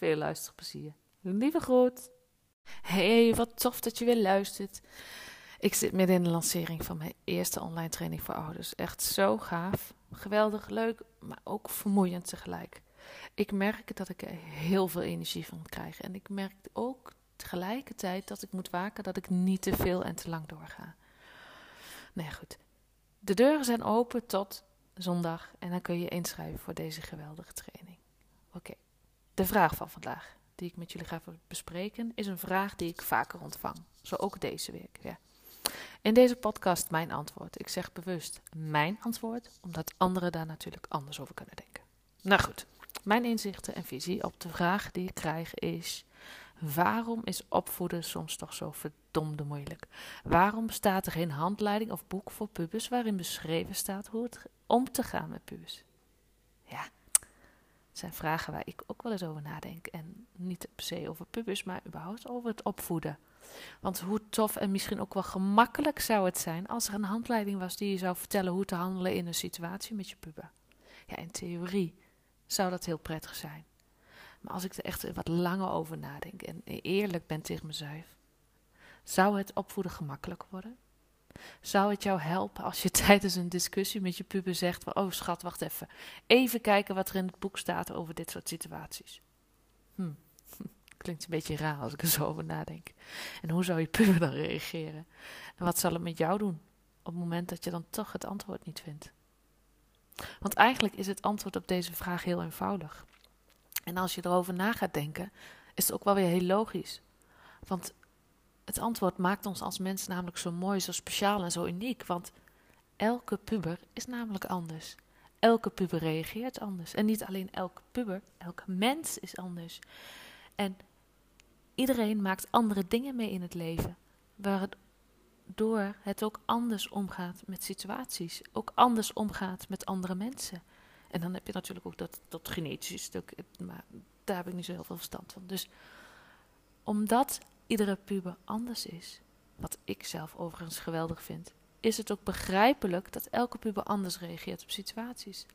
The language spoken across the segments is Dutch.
Veel luisterplezier. Lieve groet. Hey, wat tof dat je weer luistert. Ik zit midden in de lancering van mijn eerste online training voor ouders. Echt zo gaaf. Geweldig, leuk, maar ook vermoeiend tegelijk. Ik merk dat ik er heel veel energie van krijg. En ik merk ook tegelijkertijd dat ik moet waken dat ik niet te veel en te lang doorga. Nee, goed. De deuren zijn open tot zondag en dan kun je inschrijven voor deze geweldige training. Oké, de vraag van vandaag die ik met jullie ga bespreken is een vraag die ik vaker ontvang. Zo ook deze week. In deze podcast mijn antwoord. Ik zeg bewust mijn antwoord, omdat anderen daar natuurlijk anders over kunnen denken. Nou goed, mijn inzichten en visie op de vraag die ik krijg is: waarom is opvoeden soms toch zo verdomde moeilijk? Waarom bestaat er geen handleiding of boek voor pubers waarin beschreven staat hoe het om te gaan met pubers? Ja, zijn vragen waar ik ook wel eens over nadenk. En niet per se over pubers, maar überhaupt over het opvoeden. Want hoe tof en misschien ook wel gemakkelijk zou het zijn als er een handleiding was die je zou vertellen hoe te handelen in een situatie met je puber. Ja, in theorie zou dat heel prettig zijn. Maar als ik er echt wat langer over nadenk en eerlijk ben tegen mezelf, zou het opvoeden gemakkelijk worden? Zou het jou helpen als je tijdens een discussie met je puber zegt: Oh schat, wacht even. Even kijken wat er in het boek staat over dit soort situaties? Hm. Klinkt een beetje raar als ik er zo over nadenk. En hoe zou je puber dan reageren? En wat zal het met jou doen op het moment dat je dan toch het antwoord niet vindt? Want eigenlijk is het antwoord op deze vraag heel eenvoudig. En als je erover na gaat denken, is het ook wel weer heel logisch. Want het antwoord maakt ons als mens namelijk zo mooi, zo speciaal en zo uniek. Want elke puber is namelijk anders. Elke puber reageert anders. En niet alleen elke puber, elke mens is anders. En iedereen maakt andere dingen mee in het leven. Waardoor het ook anders omgaat met situaties. Ook anders omgaat met andere mensen. En dan heb je natuurlijk ook dat, dat genetische stuk. Maar daar heb ik niet zo heel veel verstand van. Dus omdat iedere puber anders is, wat ik zelf overigens geweldig vind, is het ook begrijpelijk dat elke puber anders reageert op situaties.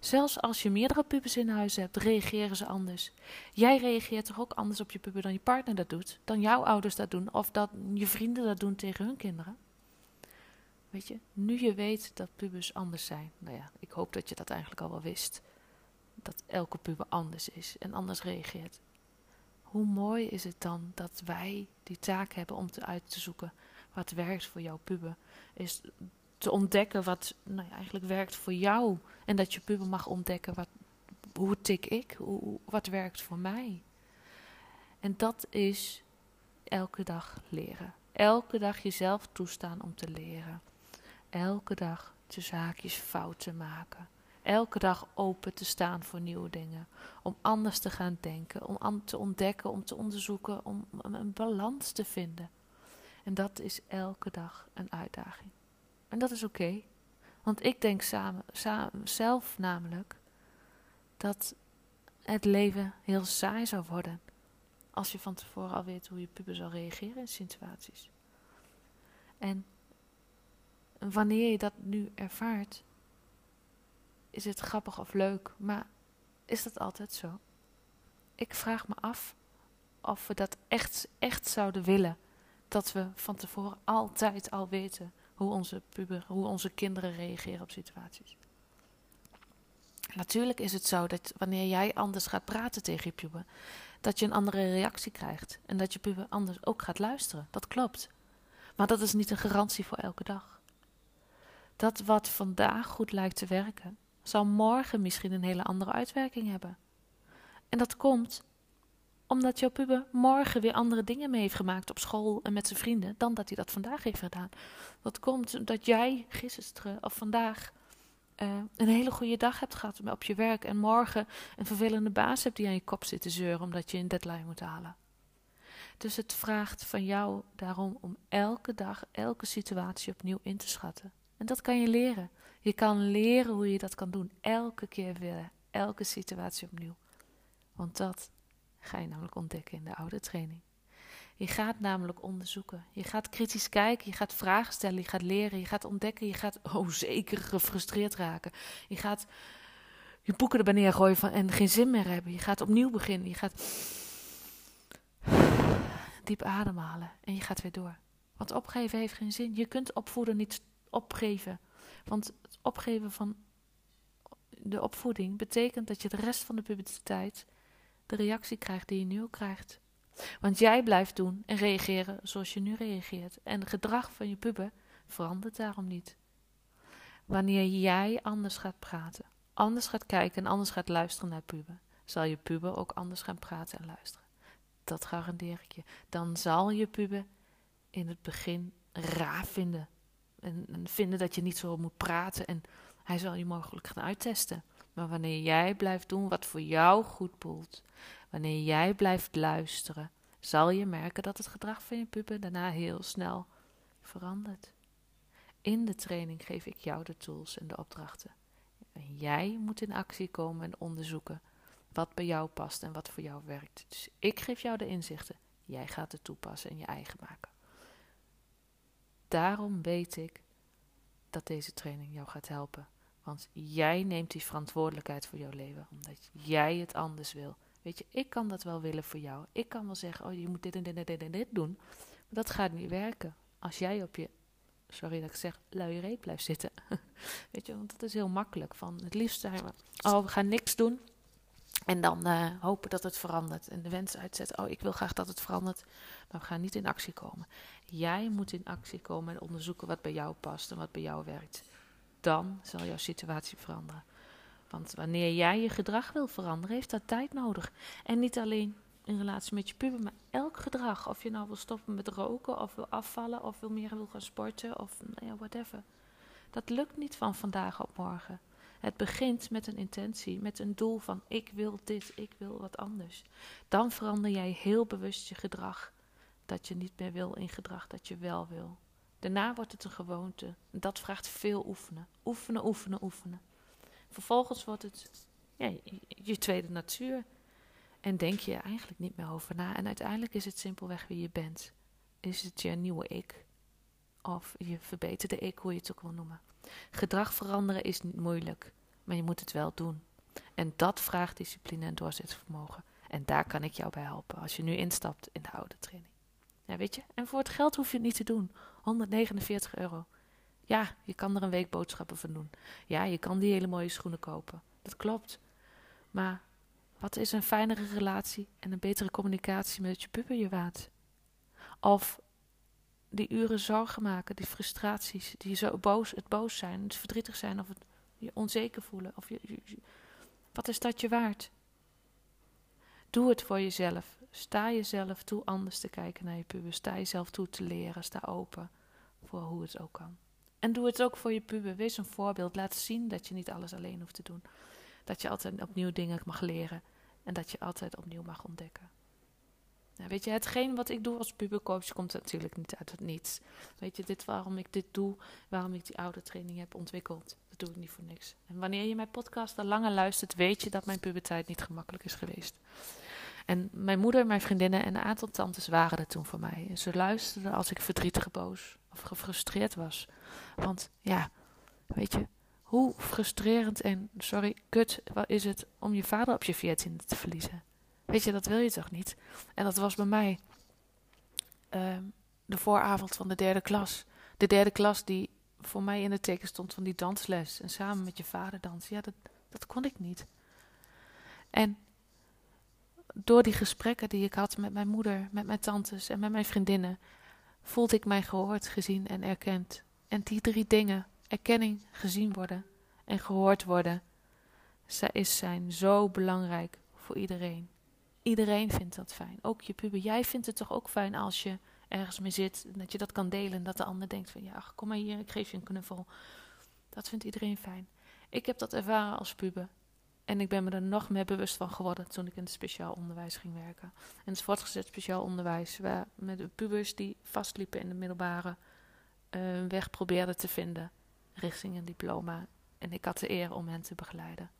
Zelfs als je meerdere pubers in huis hebt, reageren ze anders. Jij reageert toch ook anders op je puber dan je partner dat doet, dan jouw ouders dat doen, of dat je vrienden dat doen tegen hun kinderen? Weet je, nu je weet dat pubers anders zijn, nou ja, ik hoop dat je dat eigenlijk al wel wist, dat elke puber anders is en anders reageert hoe mooi is het dan dat wij die taak hebben om te uit te zoeken wat werkt voor jouw puber. Is te ontdekken wat nou eigenlijk werkt voor jou. En dat je puber mag ontdekken wat, hoe tik ik, hoe, wat werkt voor mij. En dat is elke dag leren. Elke dag jezelf toestaan om te leren. Elke dag de zaakjes fouten maken elke dag open te staan voor nieuwe dingen. Om anders te gaan denken, om te ontdekken, om te onderzoeken, om een balans te vinden. En dat is elke dag een uitdaging. En dat is oké. Want ik denk samen, samen, zelf namelijk dat het leven heel saai zou worden. Als je van tevoren al weet hoe je puber zal reageren in situaties. En wanneer je dat nu ervaart, is het grappig of leuk, maar is dat altijd zo? Ik vraag me af of we dat echt, echt zouden willen. Dat we van tevoren altijd al weten hoe onze puber, hoe onze kinderen reageren op situaties. Natuurlijk is het zo dat wanneer jij anders gaat praten tegen je puber, dat je een andere reactie krijgt en dat je puber anders ook gaat luisteren. Dat klopt. Maar dat is niet een garantie voor elke dag. Dat wat vandaag goed lijkt te werken, zal morgen misschien een hele andere uitwerking hebben. En dat komt omdat jouw puber morgen weer andere dingen mee heeft gemaakt op school en met zijn vrienden dan dat hij dat vandaag heeft gedaan. Dat komt omdat jij gisteren of vandaag uh, een hele goede dag hebt gehad op je werk en morgen een vervelende baas hebt die aan je kop zit te zeuren omdat je een deadline moet halen. Dus het vraagt van jou daarom om elke dag, elke situatie opnieuw in te schatten. En dat kan je leren. Je kan leren hoe je dat kan doen. Elke keer weer, elke situatie opnieuw. Want dat ga je namelijk ontdekken in de oude training. Je gaat namelijk onderzoeken. Je gaat kritisch kijken, je gaat vragen stellen, je gaat leren, je gaat ontdekken, je gaat, oh zeker, gefrustreerd raken. Je gaat je boeken erbij neergooien van, en geen zin meer hebben. Je gaat opnieuw beginnen, je gaat diep ademhalen en je gaat weer door. Want opgeven heeft geen zin. Je kunt opvoeden niet opgeven. Want het opgeven van de opvoeding betekent dat je de rest van de puberteit de reactie krijgt die je nu krijgt. Want jij blijft doen en reageren zoals je nu reageert. En het gedrag van je puber verandert daarom niet. Wanneer jij anders gaat praten, anders gaat kijken en anders gaat luisteren naar puber, zal je puber ook anders gaan praten en luisteren. Dat garandeer ik je. Dan zal je puber in het begin raar vinden. En, en vinden dat je niet zo moet praten. En hij zal je mogelijk gaan uittesten. Maar wanneer jij blijft doen wat voor jou goed voelt, wanneer jij blijft luisteren, zal je merken dat het gedrag van je puber daarna heel snel verandert. In de training geef ik jou de tools en de opdrachten. En jij moet in actie komen en onderzoeken wat bij jou past en wat voor jou werkt. Dus ik geef jou de inzichten, jij gaat het toepassen en je eigen maken. Daarom weet ik dat deze training jou gaat helpen. Want jij neemt die verantwoordelijkheid voor jouw leven, omdat jij het anders wil. Weet je, ik kan dat wel willen voor jou. Ik kan wel zeggen, oh je moet dit en dit en dit en dit doen. Maar dat gaat niet werken als jij op je, sorry dat ik zeg, luie reet blijft zitten. Weet je, want dat is heel makkelijk. Van het liefst zijn we, oh we gaan niks doen. En dan uh, hopen dat het verandert. En de wens uitzetten. Oh, ik wil graag dat het verandert. Maar we gaan niet in actie komen. Jij moet in actie komen en onderzoeken wat bij jou past en wat bij jou werkt dan zal jouw situatie veranderen. Want wanneer jij je gedrag wil veranderen, heeft dat tijd nodig. En niet alleen in relatie met je puber, maar elk gedrag. Of je nou wil stoppen met roken, of wil afvallen, of wil meer wil gaan sporten, of nou ja, whatever. Dat lukt niet van vandaag op morgen. Het begint met een intentie, met een doel van ik wil dit, ik wil wat anders. Dan verander jij heel bewust je gedrag. Dat je niet meer wil in gedrag dat je wel wil. Daarna wordt het een gewoonte. Dat vraagt veel oefenen. Oefenen, oefenen, oefenen. Vervolgens wordt het je tweede natuur. En denk je eigenlijk niet meer over na. En uiteindelijk is het simpelweg wie je bent. Is het je nieuwe ik? Of je verbeterde ik, hoe je het ook wil noemen. Gedrag veranderen is niet moeilijk, maar je moet het wel doen. En dat vraagt discipline en doorzettingsvermogen. En daar kan ik jou bij helpen als je nu instapt in de oude training. Ja, weet je? En voor het geld hoef je het niet te doen. 149 euro. Ja, je kan er een week boodschappen van doen. Ja, je kan die hele mooie schoenen kopen. Dat klopt. Maar wat is een fijnere relatie en een betere communicatie met je puber je waard? Of die uren zorgen maken, die frustraties, die zo boos, het boos zijn, het verdrietig zijn of het je onzeker voelen. Of je, wat is dat je waard? Doe het voor jezelf. Sta jezelf toe anders te kijken naar je puber. Sta jezelf toe te leren. Sta open voor hoe het ook kan. En doe het ook voor je puber. Wees een voorbeeld. Laat zien dat je niet alles alleen hoeft te doen. Dat je altijd opnieuw dingen mag leren. En dat je altijd opnieuw mag ontdekken. Nou, weet je, hetgeen wat ik doe als pubercoach komt natuurlijk niet uit het niets. Weet je, dit waarom ik dit doe, waarom ik die oude training heb ontwikkeld, dat doe ik niet voor niks. En wanneer je mijn podcast al langer luistert, weet je dat mijn puberteit niet gemakkelijk is geweest. En mijn moeder, mijn vriendinnen en een aantal tantes waren er toen voor mij. En ze luisterden als ik verdrietig, boos of gefrustreerd was. Want ja, weet je, hoe frustrerend en, sorry, kut is het om je vader op je veertiende te verliezen? Weet je, dat wil je toch niet? En dat was bij mij uh, de vooravond van de derde klas. De derde klas die voor mij in het teken stond van die dansles. En samen met je vader dansen. Ja, dat, dat kon ik niet. En door die gesprekken die ik had met mijn moeder, met mijn tantes en met mijn vriendinnen, voelde ik mij gehoord, gezien en erkend. En die drie dingen, erkenning, gezien worden en gehoord worden, zij is zijn zo belangrijk voor iedereen. Iedereen vindt dat fijn. Ook je puber. Jij vindt het toch ook fijn als je ergens mee zit. Dat je dat kan delen. En dat de ander denkt van ja, kom maar hier, ik geef je een knuffel. Dat vindt iedereen fijn. Ik heb dat ervaren als puber. En ik ben me er nog meer bewust van geworden toen ik in het speciaal onderwijs ging werken. En het voortgezet speciaal onderwijs, waar met pubers die vastliepen in de middelbare uh, weg probeerden te vinden richting een diploma. En ik had de eer om hen te begeleiden.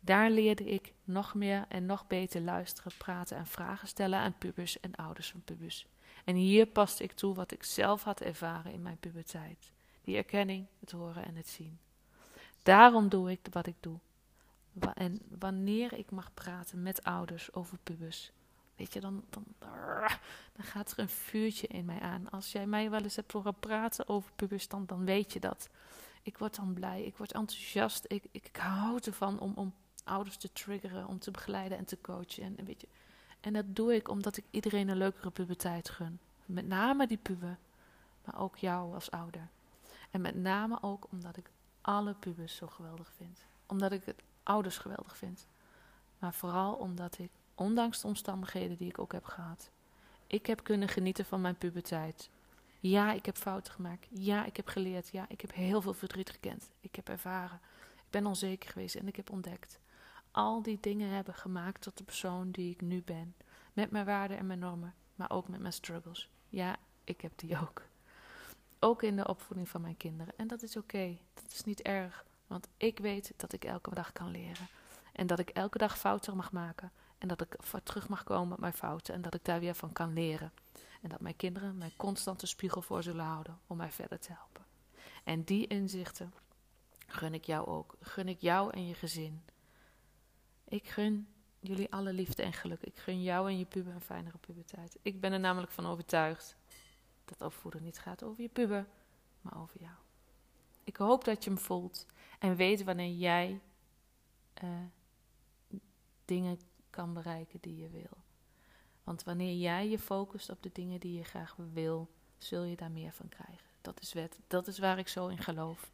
Daar leerde ik nog meer en nog beter luisteren, praten en vragen stellen aan pubers en ouders van pubers. En hier paste ik toe wat ik zelf had ervaren in mijn puberteit: die erkenning, het horen en het zien. Daarom doe ik wat ik doe. En wanneer ik mag praten met ouders over pubers, weet je, dan, dan, dan gaat er een vuurtje in mij aan. Als jij mij wel eens hebt horen praten over pubers, dan, weet je dat. Ik word dan blij, ik word enthousiast, ik, ik, ik hou ervan om, om ouders te triggeren, om te begeleiden en te coachen. En, weet je, en dat doe ik omdat ik iedereen een leukere puberteit gun. Met name die puber, maar ook jou als ouder. En met name ook omdat ik alle pubers zo geweldig vind. Omdat ik het ouders geweldig vind. Maar vooral omdat ik, ondanks de omstandigheden die ik ook heb gehad, ik heb kunnen genieten van mijn puberteit. Ja, ik heb fouten gemaakt. Ja, ik heb geleerd. Ja, ik heb heel veel verdriet gekend. Ik heb ervaren. Ik ben onzeker geweest en ik heb ontdekt. Al die dingen hebben gemaakt tot de persoon die ik nu ben. Met mijn waarden en mijn normen, maar ook met mijn struggles. Ja, ik heb die ook. Ook in de opvoeding van mijn kinderen. En dat is oké. Dat is niet erg. Want ik weet dat ik elke dag kan leren. En dat ik elke dag fouten mag maken. En dat ik terug mag komen op mijn fouten. En dat ik daar weer van kan leren. En dat mijn kinderen mij constant een spiegel voor zullen houden om mij verder te helpen. En die inzichten gun ik jou ook. Gun ik jou en je gezin. Ik gun jullie alle liefde en geluk. Ik gun jou en je puber een fijnere puberteit. Ik ben er namelijk van overtuigd dat opvoeden niet gaat over je puber, maar over jou. Ik hoop dat je hem voelt en weet wanneer jij uh, dingen kan bereiken die je wil. Want wanneer jij je focust op de dingen die je graag wil, zul je daar meer van krijgen. Dat is wet. Dat is waar ik zo in geloof.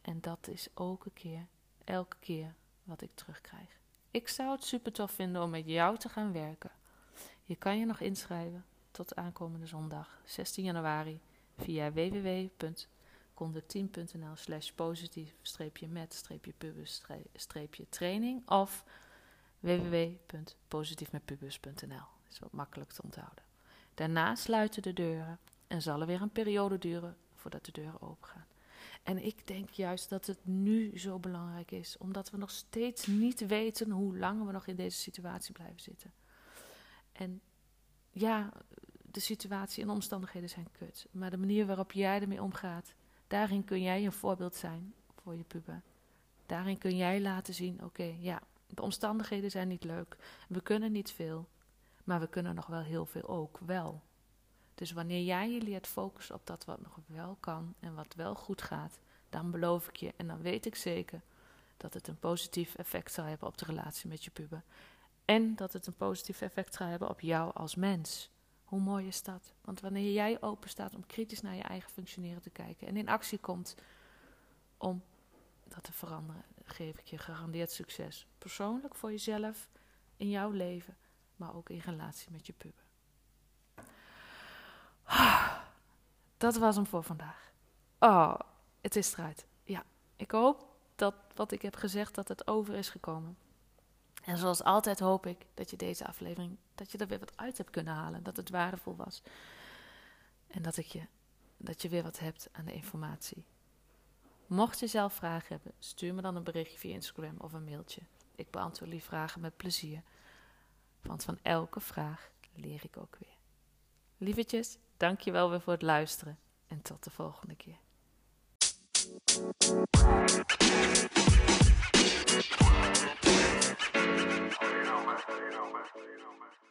En dat is elke keer, elke keer wat ik terugkrijg. Ik zou het super tof vinden om met jou te gaan werken. Je kan je nog inschrijven tot aankomende zondag 16 januari via www.conde10.nl slash positief-met-pubus-training of www.positiefmetpubus.nl is wat makkelijk te onthouden. Daarna sluiten de deuren en zal er weer een periode duren voordat de deuren opengaan. En ik denk juist dat het nu zo belangrijk is, omdat we nog steeds niet weten hoe lang we nog in deze situatie blijven zitten. En ja, de situatie en omstandigheden zijn kut, maar de manier waarop jij ermee omgaat, daarin kun jij een voorbeeld zijn voor je puber. Daarin kun jij laten zien: oké, ja, de omstandigheden zijn niet leuk, we kunnen niet veel, maar we kunnen nog wel heel veel ook wel. Dus wanneer jij je leert focussen op dat wat nog wel kan en wat wel goed gaat, dan beloof ik je en dan weet ik zeker dat het een positief effect zal hebben op de relatie met je puber. En dat het een positief effect zal hebben op jou als mens. Hoe mooi is dat? Want wanneer jij open staat om kritisch naar je eigen functioneren te kijken en in actie komt om dat te veranderen, geef ik je gegarandeerd succes. Persoonlijk voor jezelf, in jouw leven, maar ook in relatie met je puber. Dat was hem voor vandaag. Oh, het is eruit. Ja, ik hoop dat wat ik heb gezegd, dat het over is gekomen. En zoals altijd hoop ik dat je deze aflevering, dat je er weer wat uit hebt kunnen halen. Dat het waardevol was. En dat, ik je, dat je weer wat hebt aan de informatie. Mocht je zelf vragen hebben, stuur me dan een berichtje via Instagram of een mailtje. Ik beantwoord die vragen met plezier. Want van elke vraag leer ik ook weer. Lievertjes, dank je wel weer voor het luisteren. En tot de volgende keer. You know, man.